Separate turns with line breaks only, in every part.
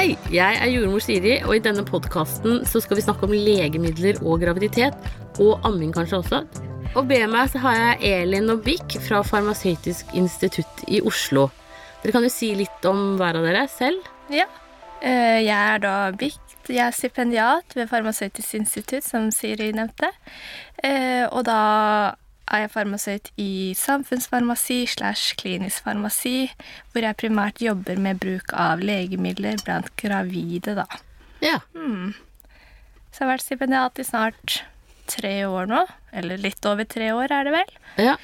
Hei, jeg er jordmor Siri, og i denne podkasten skal vi snakke om legemidler og graviditet. Og amming kanskje også. Og be meg så har jeg Elin og Bik fra Farmasøytisk institutt i Oslo. Dere kan jo si litt om hver av dere selv.
Ja. Eh, Jeg er da Bikk. Jeg er stipendiat ved Farmasøytisk institutt, som Siri nevnte. Eh, Og da er jeg farmasøyt i samfunnsfarmasi slash klinisk farmasi, hvor jeg primært jobber med bruk av legemidler blant gravide, da.
Ja.
Så jeg har vært stipendiat i snart tre år nå. Eller litt over tre år, er det vel.
ja.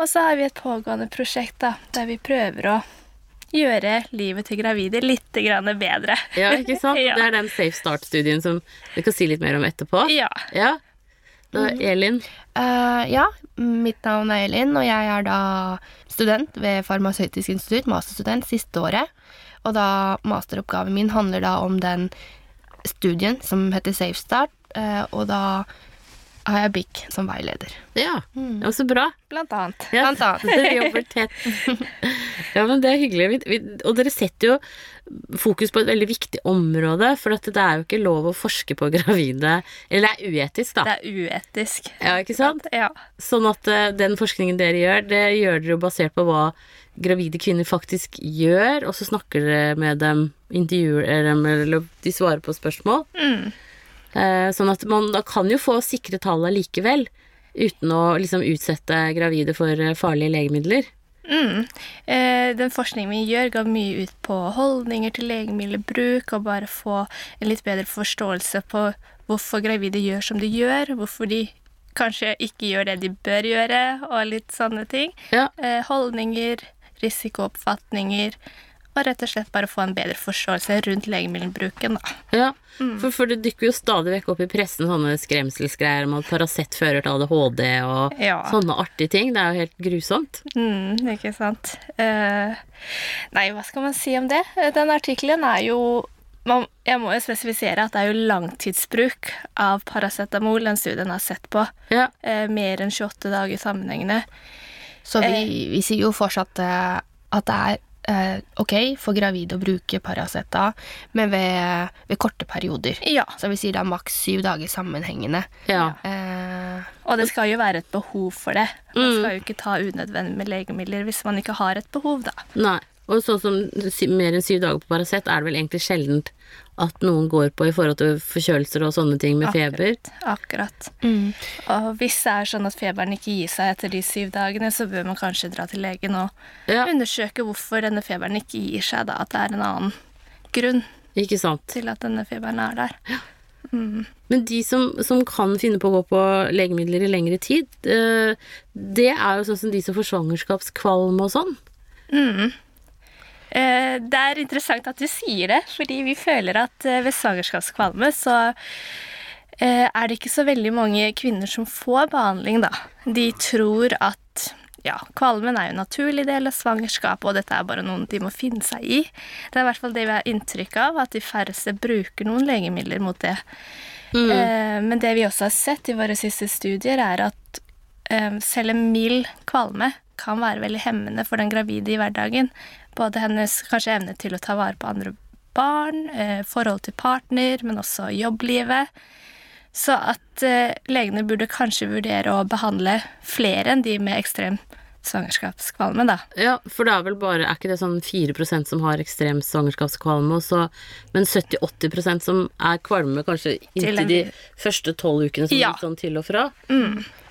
Og så har vi et pågående prosjekt da, der vi prøver å gjøre livet til gravide litt grann bedre.
Ja, ikke sant?
Ja.
Det er den Safe Start-studien som vi kan si litt mer om etterpå.
Ja.
Ja. Da, Elin.
Uh, ja, mitt navn er Elin, og jeg er da student ved Farmasøytisk institutt, masterstudent, siste året. Og da masteroppgaven min handler da om den studien som heter Safe Start, eh, og da har jeg BIC som veileder.
Ja, mm. så bra.
Blant annet.
Ja,
Blant annet.
Dere jobber tett. Ja, men det er hyggelig. Og dere setter jo fokus på et veldig viktig område, for det er jo ikke lov å forske på gravide Eller det er uetisk, da.
Det er uetisk.
Ja, ikke sant?
Ja.
Sånn at eh, den forskningen dere gjør, det gjør dere jo basert på hva gravide kvinner faktisk gjør, og så snakker dere med dem, intervjuer dem, eller de svarer på spørsmål. Eh, sånn at man da kan jo få sikre tall allikevel, uten å liksom utsette gravide for eh, farlige legemidler.
Mm. Eh, den forskningen vi gjør, ga mye ut på holdninger til legemiddelbruk, og bare få en litt bedre forståelse på hvorfor gravide gjør som de gjør, hvorfor de kanskje ikke gjør det de bør gjøre, og litt sånne ting.
Ja.
Eh, holdninger, risikooppfatninger, og rett og slett bare få en bedre forståelse rundt legemiddelbruken, da.
Ja, for, for det dykker jo stadig vekk opp i pressen sånne skremselsgreier om at Paracet fører til ADHD og
Ja.
sånne artige ting. Det er jo helt grusomt.
Mm, ikke sant. Uh, nei, hva skal man si om det? Eh, Den artikkelen er jo man, Jeg må jo spesifisere at det er jo langtidsbruk av paracetamol den studien har sett på.
Ja,
Eh, mer enn 28 dager sammenhengende.
Så vi, vi sier jo fortsatt eh, at det er eh, ok for gravide å bruke Paraceta, men ved, ved korte perioder.
Ja,
Så vi sier da maks syv dager sammenhengende.
ja.
Eh,
og det skal jo være et behov for det. Man
Mm.
skal jo ikke ta unødvendig med legemidler hvis man ikke har et behov, da.
Nei. Og sånn som mer enn syv dager på Paracet er det vel egentlig sjeldent at noen går på i forhold til forkjølelser og sånne ting med feber.
Akkurat.
mm.
Og hvis det er sånn at feberen ikke gir seg etter de syv dagene, så bør man kanskje dra til legen og
Ja,
undersøke hvorfor denne feberen ikke gir seg, da. At det er en annen grunn
ikke sant.
til at denne feberen er der.
Men de som, som kan finne på å gå på legemidler i lengre tid, eh, det er jo sånn som de som får svangerskapskvalme og sånn.
Eh, det er interessant at du sier det, fordi vi føler at eh, ved svangerskapskvalme så eh, er det ikke så veldig mange kvinner som får behandling, da. De tror at ja, kvalmen er jo en naturlig del av svangerskapet, og dette er bare noe de må finne seg i. Det er i hvert fall det vi har inntrykk av, at de færreste bruker noen legemidler mot det. Eh, men det vi også har sett i våre siste studier, er at eh, selv en mild kvalme kan være veldig hemmende for den gravide i hverdagen. Både hennes kanskje evne til å ta vare på andre barn, eh, forhold til partner, men også jobblivet. Så at eh, legene burde kanskje vurdere å behandle flere enn de med ekstrem svangerskapskvalme, da.
Ja, for det er vel bare Er ikke det sånn 4% som har ekstrem svangerskapskvalme, så, men 70-80% som er kvalme kanskje inntil de første tolv ukene, som
Ja.
sånn til og fra?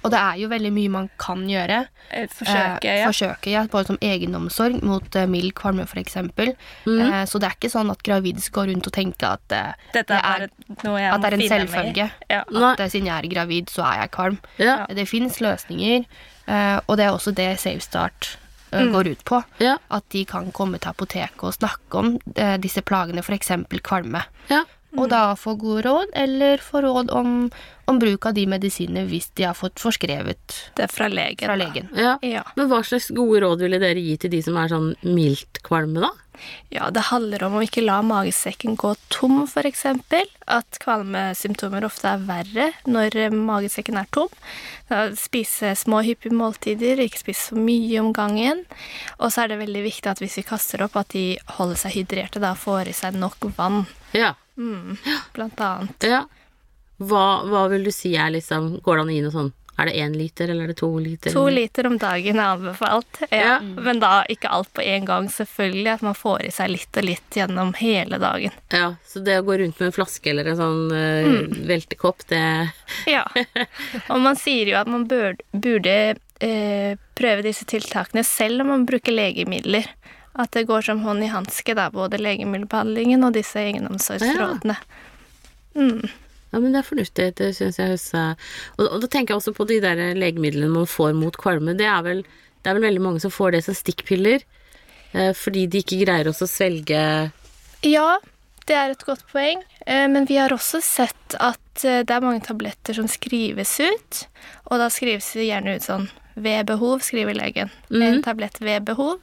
Og det er jo veldig mye man kan gjøre.
Eh, Forsøke,
Eh,
ja.
forsøke, ja. Både som egenomsorg mot eh, mild kvalme, f.eks. Eh, så det er ikke sånn at gravide skal rundt og tenke at, eh,
Dette
det
er noe jeg
at det er en selvfølge.
Ja.
At siden jeg er gravid, så er jeg kvalm.
Ja.
Det fins løsninger, og det er også det SafeStart eh,
Mm.
går ut på.
Ja.
At de kan komme til apoteket og snakke om eh, disse plagene, f.eks. kvalme.
ja.
Og da få gode råd, eller få råd om, om bruk av de medisinene hvis de har fått forskrevet
Det er fra legen.
fra legen.
ja.
Ja.
Men hva slags gode råd ville dere gi til de som er sånn mildt kvalme, da?
Ja, det handler om å ikke la magesekken gå tom, f.eks. At kvalmesymptomer ofte er verre når magesekken er tom. Spise små, hyppige måltider, ikke spise for mye om gangen. Og så er det veldig viktig at hvis vi kaster opp, at de holder seg hydrerte, da får i seg nok vann,
Ja.
blant annet.
ja. Hva, hva vil du si er liksom Går det an å gi noe sånn Er det én liter, eller er det to liter?
To liter om dagen er anbefalt. Ja.
Ja.
Men da ikke alt på en gang, selvfølgelig. At man får i seg litt og litt gjennom hele dagen.
Ja, så det å gå rundt med en flaske eller en sånn eh,
Mm.
veltekopp, det
Ja. Og man sier jo at man bør, burde eh, prøve disse tiltakene selv om man bruker legemidler. At det går som hånd i hanske, da, både legemiddelbehandlingen og disse egenomsorgsrådene.
Ja, men det er fornuftig, det syns jeg høres og, og da tenker jeg også på de der legemidlene man får mot kvalme. Det er vel, det er vel veldig mange som får det som stikkpiller, eh, fordi de ikke greier også å svelge
Ja, det er et godt poeng. Eh, Men vi har også sett at eh, det er mange tabletter som skrives ut. Og da skrives det gjerne ut sånn ved behov, skriver legen. En tablett ved behov.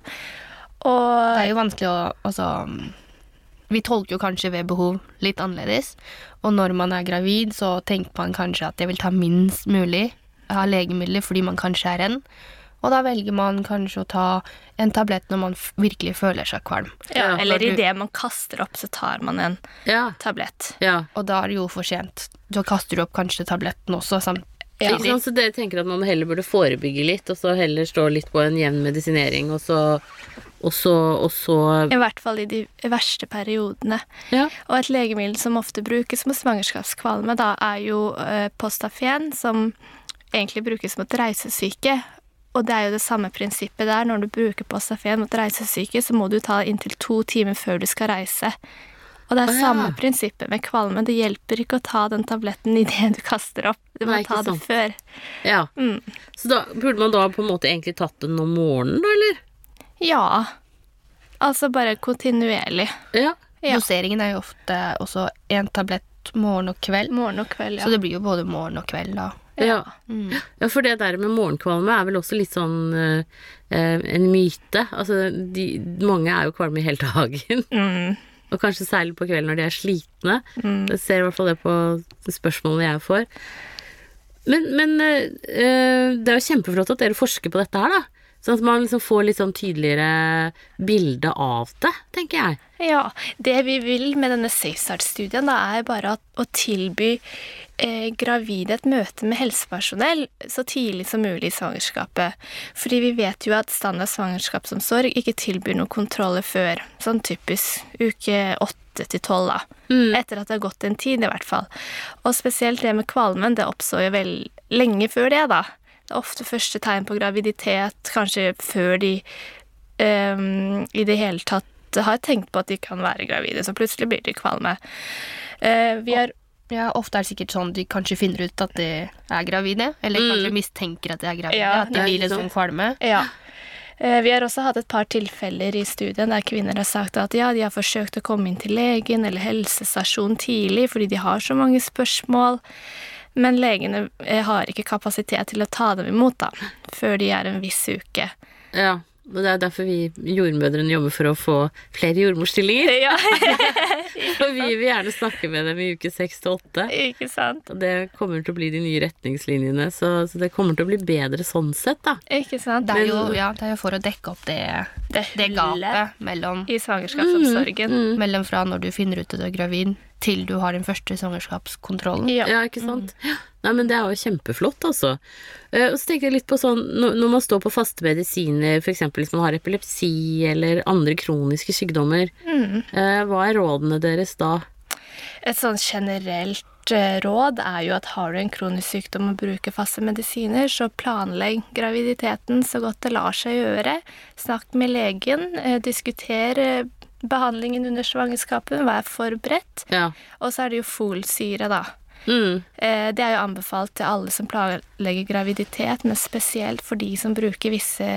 Det er jo vanskelig å Altså Vi tolker jo kanskje ved behov litt annerledes. Og når man er gravid, så tenker man kanskje at jeg vil ta minst mulig av legemidler fordi man kanskje er en. Og da velger man kanskje å ta en tablett når man virkelig føler seg kvalm.
ja, Eller idet man kaster opp, så tar man en
Ja.
tablett.
ja.
Og da er det jo for sent. Da kaster du opp kanskje tabletten også. Samt
Ja.
Ikke sant? Så dere tenker at man heller burde forebygge litt, og så heller stå litt på en jevn medisinering, og så Og så, og så
I hvert fall i de verste periodene.
Ja.
Og et legemiddel som ofte brukes mot svangerskapskvalme, da er jo eh, Postafen, som egentlig brukes mot reisesyke. Og det er jo det samme prinsippet der. Når du bruker Postafen mot reisesyke, så må du ta inntil to timer før du skal reise. Og det er
ah, ja.
samme prinsippet med kvalme. Det hjelper ikke å ta den tabletten idet du kaster opp. Du må
Nei,
ta det
sant.
før.
ja.
Mm.
Så da burde man da på en måte egentlig tatt den om morgenen, da, eller?
Ja. Altså bare kontinuerlig.
Ja.
Ja.
Doseringen er jo ofte også én tablett morgen og kveld.
Morgen og kveld, ja.
Så det blir jo både morgen og kveld da.
Ja.
Mm.
ja, for det der med morgenkvalme er vel også litt sånn eh, eh, en myte. Altså, de, mange er jo kvalme i hele dagen.
Mm.
Og kanskje særlig på kvelden når de er slitne. Jeg ser i hvert fall det på spørsmålene jeg får. Men, men eh, eh, det er jo kjempeflott at dere forsker på dette her, da. Sånn at man liksom får litt sånn tydeligere bilde av det, tenker jeg.
Ja, det vi vil med denne SafeStart-studien, er bare at, å tilby eh, gravide et møte med helsepersonell så tidlig som mulig i svangerskapet. Fordi vi vet jo at standard svangerskapsomsorg ikke tilbyr noen kontroller før, sånn typisk uke åtte til tolv, da. Etter at det har gått en tid, i hvert fall. Og spesielt det med kvalmen, det oppstår jo vel lenge før det, da. Det er ofte første tegn på graviditet, kanskje før de um, i det hele tatt har tenkt på at de kan være gravide, så plutselig blir de kvalme. Uh, vi har
Ja, ofte er det sikkert sånn de kanskje finner ut at de er gravide, eller kanskje mistenker at de er gravide,
Ja,
at de blir litt sånn kvalme.
Ja. Eh, Vi har også hatt et par tilfeller i studien der kvinner har sagt at ja, de har forsøkt å komme inn til legen eller helsestasjon tidlig fordi de har så mange spørsmål, men legene eh, har ikke kapasitet til å ta dem imot da, før de er en viss uke.
Ja, og det er derfor vi jordmødrene jobber for å få flere jordmorstillinger.
Ja,
Og vi vil gjerne snakke med dem i uke seks til åtte.
ikke sant?
Og det kommer til å bli de nye retningslinjene, så, så det kommer til å bli bedre sånn sett, da.
Ikke sant?
Det er, jo, ja, det er jo for å dekke opp det,
Det
det gapet mellom,
i svangerskapsomsorgen.
mellom fra når du finner ut at du er gravid, til du har din første svangerskapskontrollen.
Ja.
Ja, ikke sant? Mm. Nei, men det er jo kjempeflott, altså. Eh, og så tenker jeg litt på sånn, når, man står på faste medisiner, f.eks. hvis man har epilepsi eller andre kroniske sykdommer, eh, hva er rådene deres da?
Et sånn generelt eh, råd er jo at har du en kronisk sykdom og bruker faste medisiner, så planlegg graviditeten så godt det lar seg gjøre. Snakk med legen, diskuter behandlingen under svangerskapet, vær forberedt.
Ja.
Og så er det jo folsyre, da.
Mm.
Eh, Det er jo anbefalt til alle som planlegger graviditet, men spesielt for de som bruker visse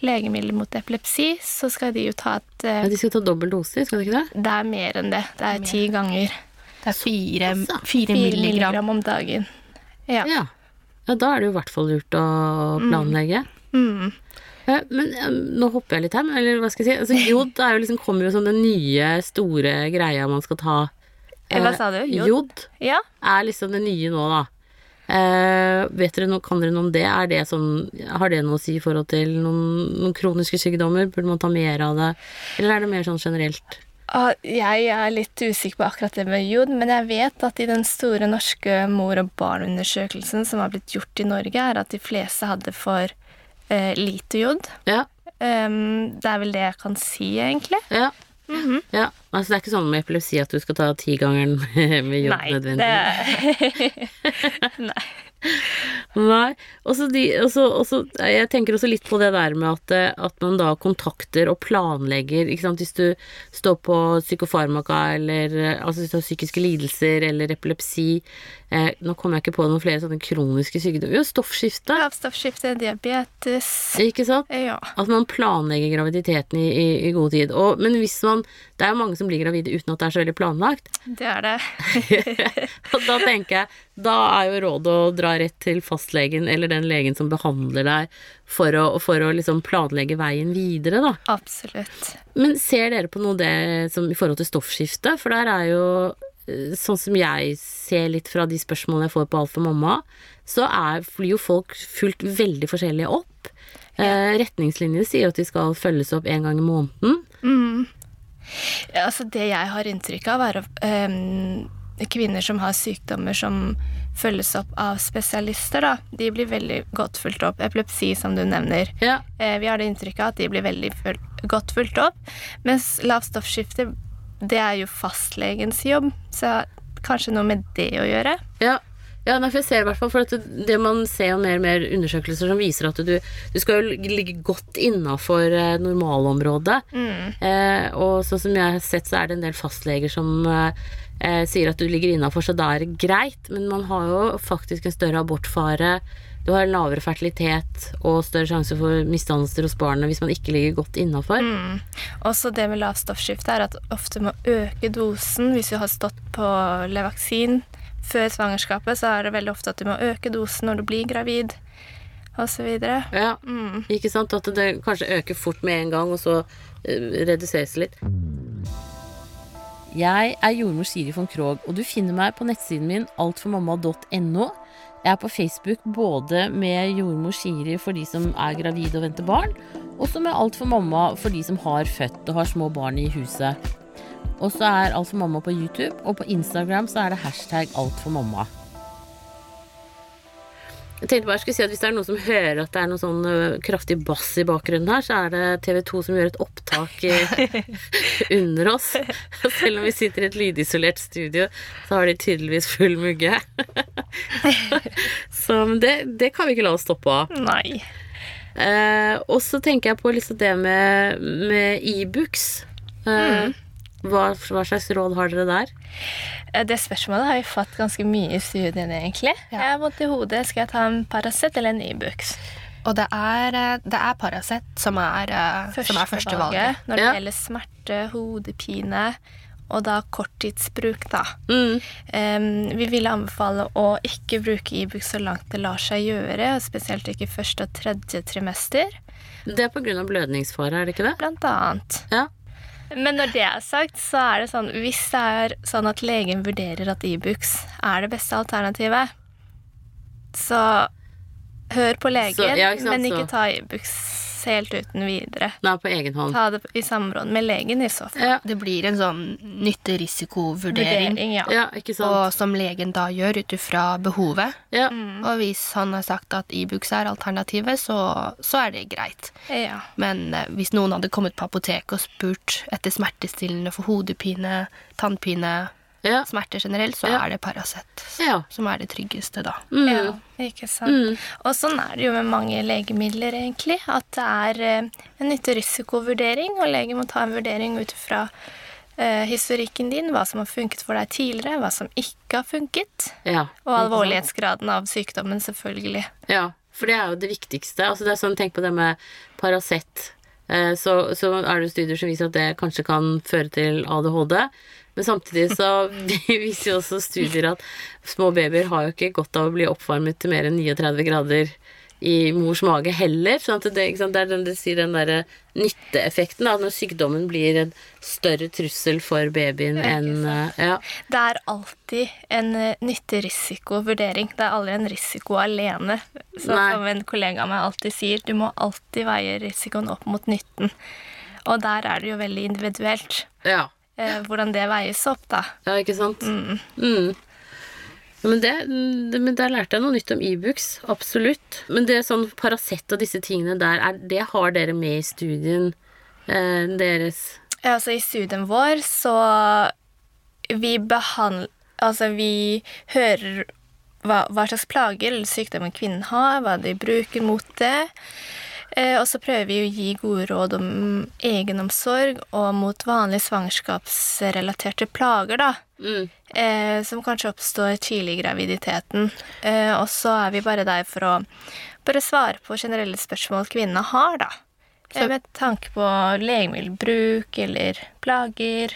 legemidler mot epilepsi, så skal de jo ta et eh,
ja. De skal ta dobbel dose, skal de ikke det?
Det er mer enn det. Det er ti ganger.
Det er fire, fire
Fire
milligram.
milligram om dagen. Ja.
Ja. ja, da er det jo i hvert fall lurt å planlegge.
Mm.
Ja, men eh, nå hopper jeg litt her, men- eller hva skal jeg si. Altså, jod er jo liksom, kommer jo som den nye, store greia man skal ta.
Eller Hva
Eh,
sa du? Jod?
Jod
Ja.
er liksom det nye nå, da. Eh, vet dere noe, kan dere noe om det? Er det sånn, har det noe å si i forhold til noen, noen kroniske sykdommer? Burde man ta mer av det? Eller er det mer sånn generelt?
Ah, Jeg er litt usikker på akkurat det med jod, men jeg vet at i den store norske mor- og barnundersøkelsen som har blitt gjort i Norge, er at de fleste hadde for eh, lite jod.
Ja.
Um, det er vel det jeg kan si, egentlig.
Ja. ja. Altså, det er ikke sånn med epilepsi at du skal ta tigangeren med jod
Nei,
nødvendig.
det Nei.
Nei. Og så de, jeg tenker også litt på det der med at, eh, at man da kontakter og planlegger ikke sant? Hvis du står på psykofarmaka eller eh, altså hvis du har psykiske lidelser eller epilepsi eh, Nå kommer jeg ikke på noen flere sånne kroniske sykdommer. Jo, stoffskifte.
Lavstoffskifte, diabetes
Ikke sant?
Ja.
At man planlegger graviditeten i, i, i god tid. Og, men hvis man Det er jo mange som blir gravide uten at det er så veldig planlagt.
Det er det.
Og da tenker jeg Da er jo rådet å dra rett til fastlegen eller den legen som behandler deg, for å, for å liksom planlegge veien videre, da.
Absolutt.
Men ser dere på noe det som i forhold til stoffskifte? For der er jo eh, Sånn som jeg ser litt fra de spørsmålene jeg får på Alt for mamma, så er, blir jo folk fulgt veldig forskjellige opp. Eh, retningslinjer sier at de skal følges opp en gang i måneden.
Ja, altså det jeg har inntrykk av, er um, kvinner som har sykdommer som følges opp av spesialister. Da. De blir veldig godt fulgt opp. Epilepsi, som du nevner.
Ja,
Eh, vi har det inntrykket av at de blir veldig føl godt fulgt opp. Mens lavt stoffskifte, det er jo fastlegens jobb. Så kanskje noe med det å gjøre.
Ja, ja nei, for jeg ser i hvert fall For det, det man ser jo mer og mer undersøkelser som viser at du, du skal jo ligge godt innafor eh, normalområdet. Eh, og sånn som jeg har sett, så er det en del fastleger som eh, eh, sier at du ligger innafor, så da er det greit. Men man har jo faktisk en større abortfare. Du har lavere fertilitet og større sjanse for misdannelser hos barnet hvis man ikke ligger godt innafor.
Også det med lavt stoffskifte er at ofte må øke dosen. Hvis du har stått på Levaksin før svangerskapet, så er det veldig ofte at du må øke dosen når du blir gravid, osv.
Ja, ikke sant? At det kanskje øker fort med en gang, og så eh, reduseres det litt. Jeg er jordmor Siri von Krogh, og du finner meg på nettsiden min altformamma.no. Jeg er på Facebook både med jordmor Siri for de som er gravide og venter barn, og så med Alt for mamma for de som har født og har små barn i huset. Og så er Alt for mamma på YouTube, og på Instagram så er det hashtag alt for mamma. Jeg tenkte bare jeg skulle si at Hvis det er noen som hører at det er noe sånn kraftig bass i bakgrunnen her, så er det TV 2 som gjør et opptak under oss. Selv om vi sitter i et lydisolert studio, så har de tydeligvis full mugge. så men det, det kan vi ikke la oss stoppe av.
Nei.
Eh, og så tenker jeg på liksom det med, med e-books. Eh, hva, hva slags råd har dere der?
Eh, Det spørsmålet har jeg fått ganske mye i studiene, egentlig.
Ja.
Jeg har vondt i hodet. Skal jeg ta en Paracet eller en Ibux?
Og det er, eh, det er Paracet som er, førstevalget første er
når det
Ja.
gjelder smerte, hodepine og da korttidsbruk, da.
Mm.
Um, vi vil anbefale å ikke bruke Ibux så langt det lar seg gjøre, og spesielt ikke første og tredje trimester,
Det er pga. blødningsfare, er det ikke det?
blant annet.
Ja.
Men når det er sagt, så er det sånn Hvis det er sånn at legen vurderer at Ibux er det beste alternativet, så hør på legen,
Så- ja, ikke sant,
men ikke ta Ibux helt uten videre.
Nei, på egen hånd.
Ta det i samråd med legen i så fall.
Ja,
Det blir en sånn nytte-risiko-vurdering.
Ja.
ja ikke sant.
Og som legen da gjør ut ifra behovet.
Ja.
Og hvis han har sagt at Ibux er alternativet, så, så er det greit.
ja.
Men eh, hvis noen hadde kommet på apoteket og spurt etter smertestillende for hodepine, tannpine,
Ja.
smerter generelt, så
Ja.
er det Paracet
Ja.
som er det tryggeste, da.
Mm.
Ja, ikke sant. Og sånn er det jo med mange legemidler, egentlig. At det er eh, en nytte-risikovurdering, og legen må ta en vurdering ut fra Uh, historikken din, hva som har funket for deg tidligere, hva som ikke har funket,
ja.
og alvorlighetsgraden av sykdommen, selvfølgelig.
Ja, for det er jo det viktigste. Altså det er sånn, Tenk på det med Paracet. Eh, så, så er det studier som viser at det kanskje kan føre til ADHD. Men samtidig så viser jo også studier at små babyer har jo ikke godt av å bli oppvarmet til mer enn 39 grader i mors mage heller. Sånn at det, sant, det er den, det sier den derre nytteeffekten, da, når sykdommen blir en større trussel for babyen enn eh, Ja.
Det er alltid en nytterisikovurdering, nytte-risiko-vurdering. Det er aldri en risiko alene. Så
Nei.
som en kollega av meg alltid sier, du må alltid veie risikoen opp mot nytten. Og der er det jo veldig individuelt
ja.
eh, hvordan det veies opp, da.
Ja, ikke sant? Mm. Ja, Men, det, det, men der lærte jeg noe nytt om Ibux. Absolutt. Men det er sånn Paracet og disse tingene der, er, det har dere med i studien eh, deres?
Ja, altså i studien vår så vi behandler Altså vi hører hva, hva slags plager eller sykdommer kvinnen har, hva de bruker mot det. Eh, og så prøver vi å gi gode råd om egenomsorg og mot vanlige svangerskapsrelaterte plager, da.
Mm.
Eh, som kanskje oppstår tidlig i graviditeten. Eh, og så er vi bare der for å bare svare på generelle spørsmål kvinnene har, da. Eh, med tanke på legemiddelbruk eller plager.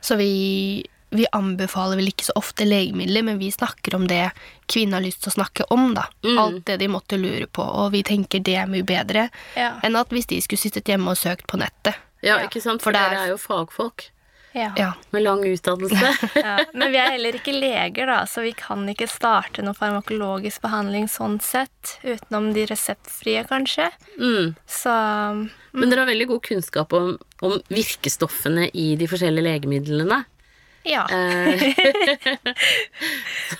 Så vi, vi anbefaler vel ikke så ofte legemidler, men vi snakker om det kvinnen har lyst til å snakke om, da.
Mm.
Alt det de måtte lure på, og vi tenker det er mye bedre
Ja.
enn at hvis de skulle sittet hjemme og søkt på nettet.
Ja, ikke sant?
for
For,
er-
dere er jo fagfolk
Ja.
Ja.
med lang utdannelse.
Ja. Men vi er heller ikke leger, da, så vi kan ikke starte noe farmakologisk behandling sånn sett, utenom de reseptfrie, kanskje.
mm.
Så
Men dere har veldig god kunnskap om, om virkestoffene i de forskjellige legemidlene.
ja.
Eh,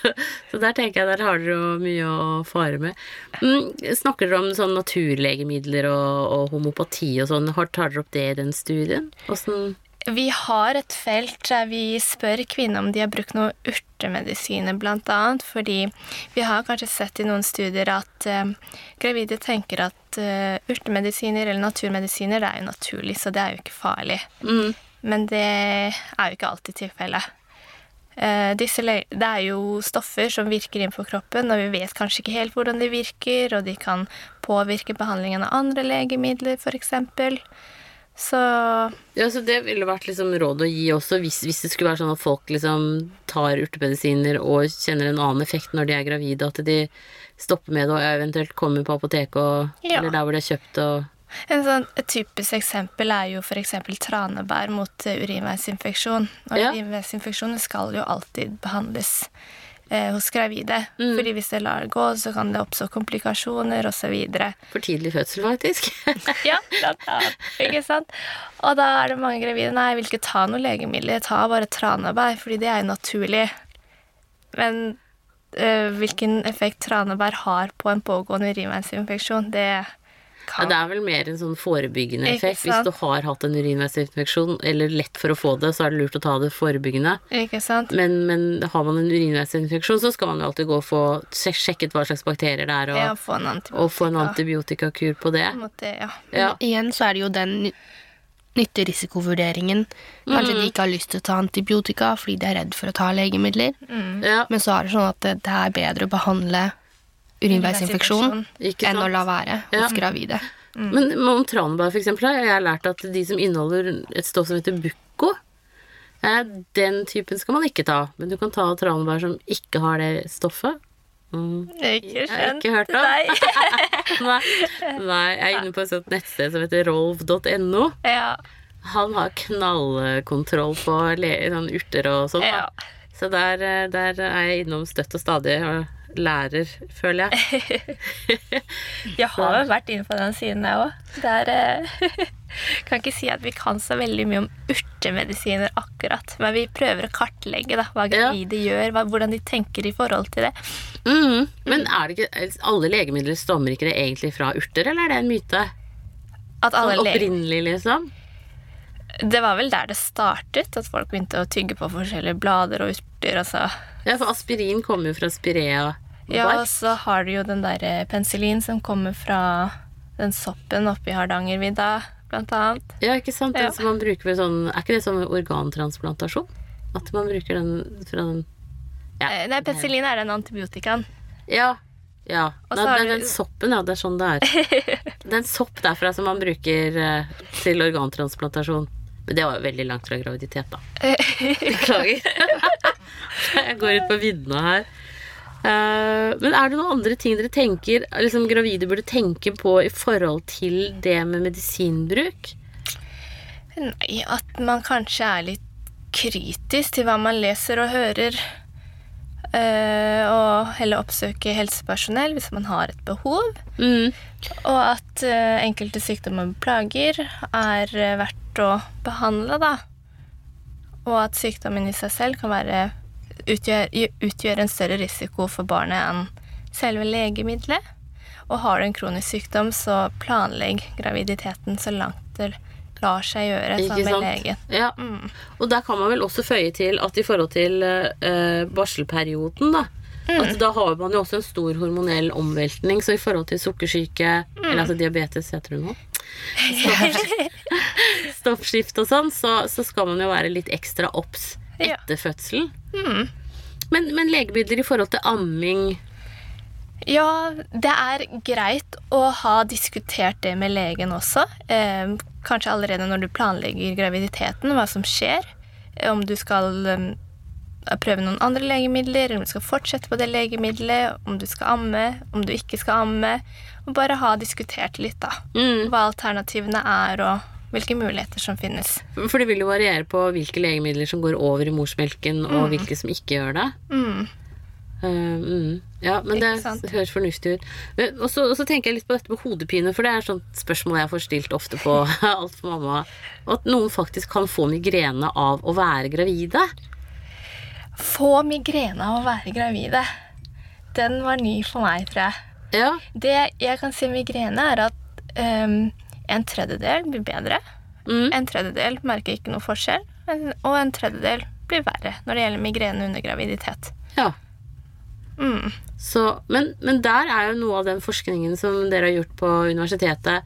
så, så der tenker jeg der har dere jo mye å fare med. Mm, snakker dere om sånn naturlegemidler og, og homopati og sånn? Har- Tar dere opp det i den studien? Åssen
Vi har et felt der vi spør kvinner om de har brukt noe urtemedisiner, annet, fordi vi har kanskje sett i noen studier at uh, gravide tenker at uh, urtemedisiner eller naturmedisiner det er jo naturlig, så det er jo ikke farlig.
mm,
Men det er jo ikke alltid tilfellet. Disse det er jo stoffer som virker inn på kroppen, og vi vet kanskje ikke helt hvordan de virker, og de kan påvirke behandlingen av andre legemidler, f.eks. Så
Ja, så det ville vært liksom råd å gi også hvis, hvis det skulle være sånn at folk liksom tar urtemedisiner og kjenner en annen effekt når de er gravide, at de stopper med det og eventuelt kommer på apoteket og
Ja.
Eller der hvor de har kjøpt og
en sånn, et typisk eksempel er jo f.eks. tranebær mot urinveisinfeksjon. Og
Ja.
urinveisinfeksjoner skal jo alltid behandles eh, hos gravide.
Mm.
Fordi hvis det lar det gå, så kan det oppstå komplikasjoner osv.
For tidlig fødsel, faktisk.
Ja, blant annet. Ikke sant? Og da er det mange gravide Nei, jeg vil ikke ta noe legemiddel. Jeg tar bare tranebær, fordi det er jo naturlig. Men øh, hvilken effekt tranebær har på en pågående urinveisinfeksjon, det
Ja, det er vel mer en sånn forebyggende effekt. Hvis du har hatt en urinveisinfeksjon, eller lett for å få det, så er det lurt å ta det forebyggende.
Ikke sant?
Men, men har man en urinveisinfeksjon, så skal man jo alltid gå og få sjekket hva slags bakterier det er, og,
Ja, få en
og få en antibiotikakur på det.
Måte, det, ja.
Men
Igjen så er det jo den ny- nytte-risikovurderingen. Kanskje de ikke har lyst til å ta antibiotika fordi de er redd for å ta legemidler.
ja,
Men så er det sånn at det, det er bedre å behandle urinveisinfeksjon enn å la være
Ja.
hos gravide.
Men om tranebær, for eksempel, har jeg lært at de som inneholder et stoff som heter bucco, eh, den typen skal man ikke ta. Men du kan ta tranebær som ikke har det stoffet. Mm.
Ikke
Jeg har ikke hørt om.
Nei.
Nei, nei, jeg er inne på et sånt nettsted som heter rolv.no.
Ja.
Han har knallkontroll på le sånn urter og sånn.
ja.
Så der, eh, der er jeg innom støtt og stadig lærer, føler jeg.
Jeg har jo vært inne på den siden, jeg òg. Eh, Kan ikke si at vi kan så veldig mye om urtemedisiner akkurat, men vi prøver å kartlegge da, hva
Ja.
gjør, hva, hvordan de tenker i forhold til det.
Mm. Men er det ikke alle legemidler stammer ikke det egentlig fra urter, eller er det en myte?
At alle
Sånn opprinnelig, liksom?
Det var vel der det startet, at folk begynte å tygge på forskjellige blader og urter. Altså.
Ja, for aspirin kommer jo fra spirea.
Ja, og så har du jo den derre penicillin som kommer fra den soppen oppe i Hardangervidda, blant annet.
ja, ikke sant?
Ja.
Altså, sånn Er ikke det sånn organtransplantasjon? At man bruker den fra den Ja.
Eh, Nei, penicillin er den antibiotikaen.
Ja. ja. Nei, det er den soppen, ja. Det er sånn det er. Det er en sopp derfra som man bruker eh, til organtransplantasjon. Det var jo veldig langt fra graviditet, da. Beklager. Jeg går ut på viddene her. Eh, men er det noen andre ting dere tenker liksom gravide burde tenke på i forhold til det med medisinbruk?
Nei, at man kanskje er litt kritisk til hva man leser og hører. Eh, og heller oppsøke helsepersonell hvis man har et behov.
Mm.
Og at eh, enkelte sykdommer og plager er eh, verdt å behandle, da. Og at sykdommen i seg selv kan være utgjøre utgjør en større risiko for barnet enn selve legemiddelet. Og har du en kronisk sykdom, så planlegg graviditeten så langt det lar seg gjøre sammen med legen.
Ja. Og der kan man vel også føye til at i forhold til uh, barselperioden, da At da har man jo også en stor hormonell omveltning, så i forhold til sukkersyke Eller altså diabetes, heter det nå. Stoffskift og sånn, så, så skal man jo være litt ekstra obs
Ja.
etter fødselen. Men, men legemidler i forhold til amming
Ja, det er greit å ha diskutert det med legen også. Eh, kanskje allerede når du planlegger graviditeten, hva som skjer. Eh, Om du skal eh, prøve noen andre legemidler, om du skal fortsette på det legemiddelet, om du skal amme, om du ikke skal amme. Og bare ha diskutert litt, da.
mm.
Hva alternativene er, og hvilke muligheter som finnes.
For det vil jo variere på hvilke legemidler som går over i morsmelken, og hvilke som ikke gjør det.
Mm.
Eh, mm. Ja, men det høres fornuftig ut. Og så, tenker jeg litt på dette med hodepine, for det er sånt spørsmål jeg får stilt ofte på Alt for mamma. At noen faktisk kan få migrene av å være gravide.
Få migrene av å være gravide. Den var ny for meg, tror jeg.
Ja.
Det jeg kan si om migrene, er at um, en tredjedel blir bedre.
Mm.
En tredjedel merker ikke noe forskjell. Og en tredjedel blir verre når det gjelder migrene under graviditet.
ja.
Mm.
Så, men, men der er jo noe av den forskningen som dere har gjort på universitetet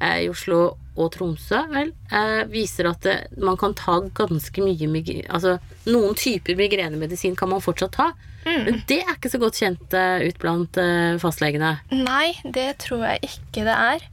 eh, i Oslo og Tromsø, vel, eh, viser at det, man kan ta ganske mye migre- Altså noen typer migrenemedisin kan man fortsatt ta. Men det er ikke så godt kjent eh, ut blant eh, fastlegene.
Nei, det tror jeg ikke det er.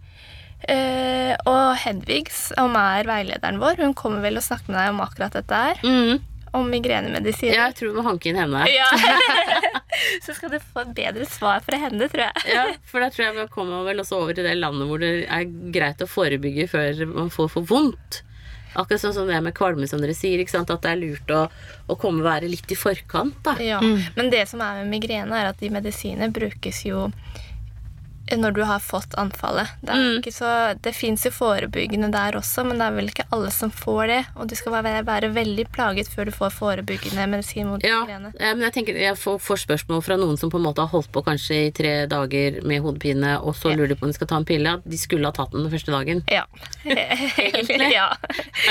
Eh, og Hedvig, som er veilederen vår, hun kommer vel og snakker med deg om akkurat dette her.
Mm.
Om migrenemedisin.
Jeg tror vi må hanke inn henne.
Ja. Så skal du få et bedre svar fra henne, tror jeg.
Ja, for da tror jeg vi kommer vel også over til det landet hvor det er greit å forebygge før man får for vondt. Akkurat sånn som det med kvalme, som dere sier. Ikke sant? At det er lurt å, å komme og være litt i forkant. da.
Ja, Men det som er med migrene, er at de medisinene brukes jo når du har fått anfallet. Det,
Mm.
så, det fins jo forebyggende der også, men det er vel ikke alle som får det. Og du skal være, være veldig plaget før du får forebyggende medisin mot
Ja,
migrene.
Ja, men jeg tenker jeg får, får spørsmål fra noen som på en måte har holdt på kanskje i tre dager med hodepine, og så
Ja.
lurer de på om de skal ta en pille. De skulle ha tatt den den første dagen.
Ja.
Egentlig.
ja.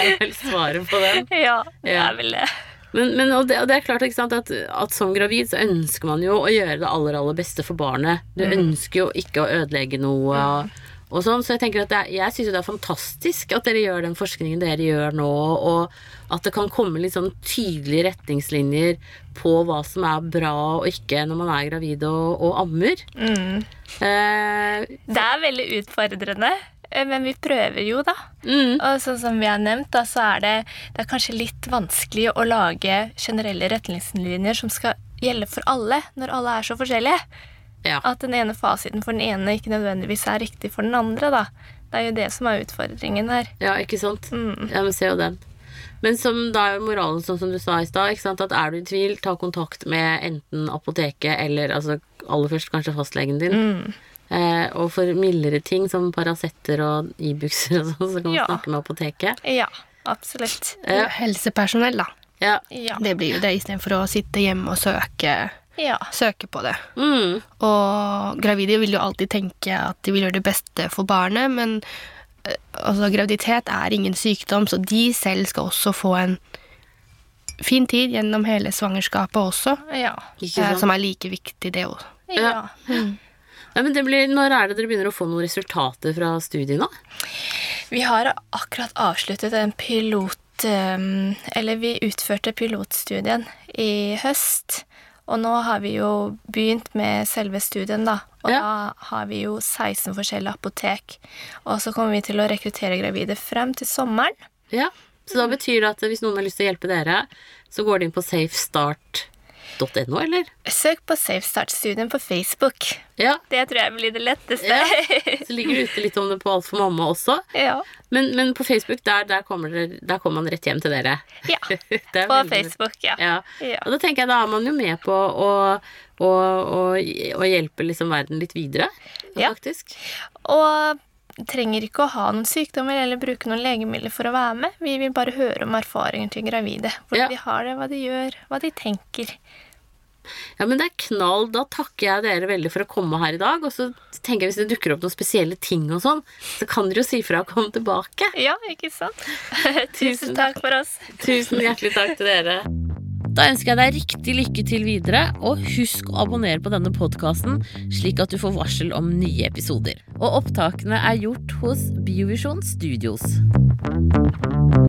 Er vel svaret på den.
ja, det
Ja.
er vel det.
Men, men og det, og det er klart sant, at, at som gravid så ønsker man jo å gjøre det aller aller beste for barnet. Du ønsker jo ikke å ødelegge noe. Og, og sånn, Så jeg tenker at er, jeg syns det er fantastisk at dere gjør den forskningen dere gjør nå, og at det kan komme litt sånn tydelige retningslinjer på hva som er bra og ikke når man er gravid og, og ammer.
Mm.
Eh,
Det er veldig utfordrende, men vi prøver jo, da.
mm,
Og sånn som vi har nevnt, da, så er det, det er kanskje litt vanskelig å lage generelle retningslinjer som skal gjelde for alle, når alle er så forskjellige.
ja.
At den ene fasiten for den ene ikke nødvendigvis er riktig for den andre. da. Det er jo det som er utfordringen her.
ja, ikke sant?
Mm.
Ja, men se jo den. Men som da er moralen sånn som du sa i stad, at er du i tvil, ta kontakt med enten apoteket eller altså aller først kanskje fastlegen din.
Mm.
Eh, og for mildere ting som Paracet og Ibux og sånn, så kan man
Ja.
snakke med apoteket.
Ja, absolutt.
Ja.
Helsepersonell, da.
Ja.
Ja.
Det blir jo det istedenfor å sitte hjemme og søke,
ja.
søke på det.
Mm.
Og gravide vil jo alltid tenke at de vil gjøre det beste for barnet, men eh, altså, graviditet er ingen sykdom, så de selv skal også få en fin tid gjennom hele svangerskapet også,
Ja.
Ikke
eh,
sant?
som er like viktig, det òg.
ja.
Ja, men det blir, når er det dere begynner å få noen resultater fra studiene?
Vi har akkurat avsluttet en pilot um, Eller vi utførte pilotstudien i høst. Og nå har vi jo begynt med selve studien, da. Og
Ja.
da har vi jo 16 forskjellige apotek. Og så kommer vi til å rekruttere gravide frem til sommeren.
Ja. Så da betyr det at hvis noen har lyst til å hjelpe dere, så går de inn på Safe Start. .no, eller?
Søk på Safe Start-studien på Facebook.
Ja.
Det tror jeg blir det letteste.
ja. Så ligger det ute litt om det på Alt for mamma også.
Ja.
Men, men på Facebook, der, der, kommer det, der kommer man rett hjem til dere.
Ja, På
veldig-
Facebook,
ja.
Ja.
Og da tenker jeg, da er man jo med på å, å, å, å hjelpe liksom verden litt videre,
Ja.
faktisk.
Og trenger ikke å ha noen sykdommer eller bruke noen legemidler for å være med. Vi vil bare høre om erfaringer til gravide. Hvordan
Ja.
de har det, hva de gjør, hva de tenker.
Ja, men det er knall. Da takker jeg dere veldig for å komme her i dag. Og så tenker jeg hvis det dukker opp noen spesielle ting og sånn, så kan dere jo si fra og komme tilbake.
Ja, ikke sant? Tusen takk for oss.
Tusen hjertelig takk til dere. Da ønsker jeg deg riktig lykke til videre, og husk å abonnere på denne podkasten, slik at du får varsel om nye episoder. Og opptakene er gjort hos Biovisjon Studios.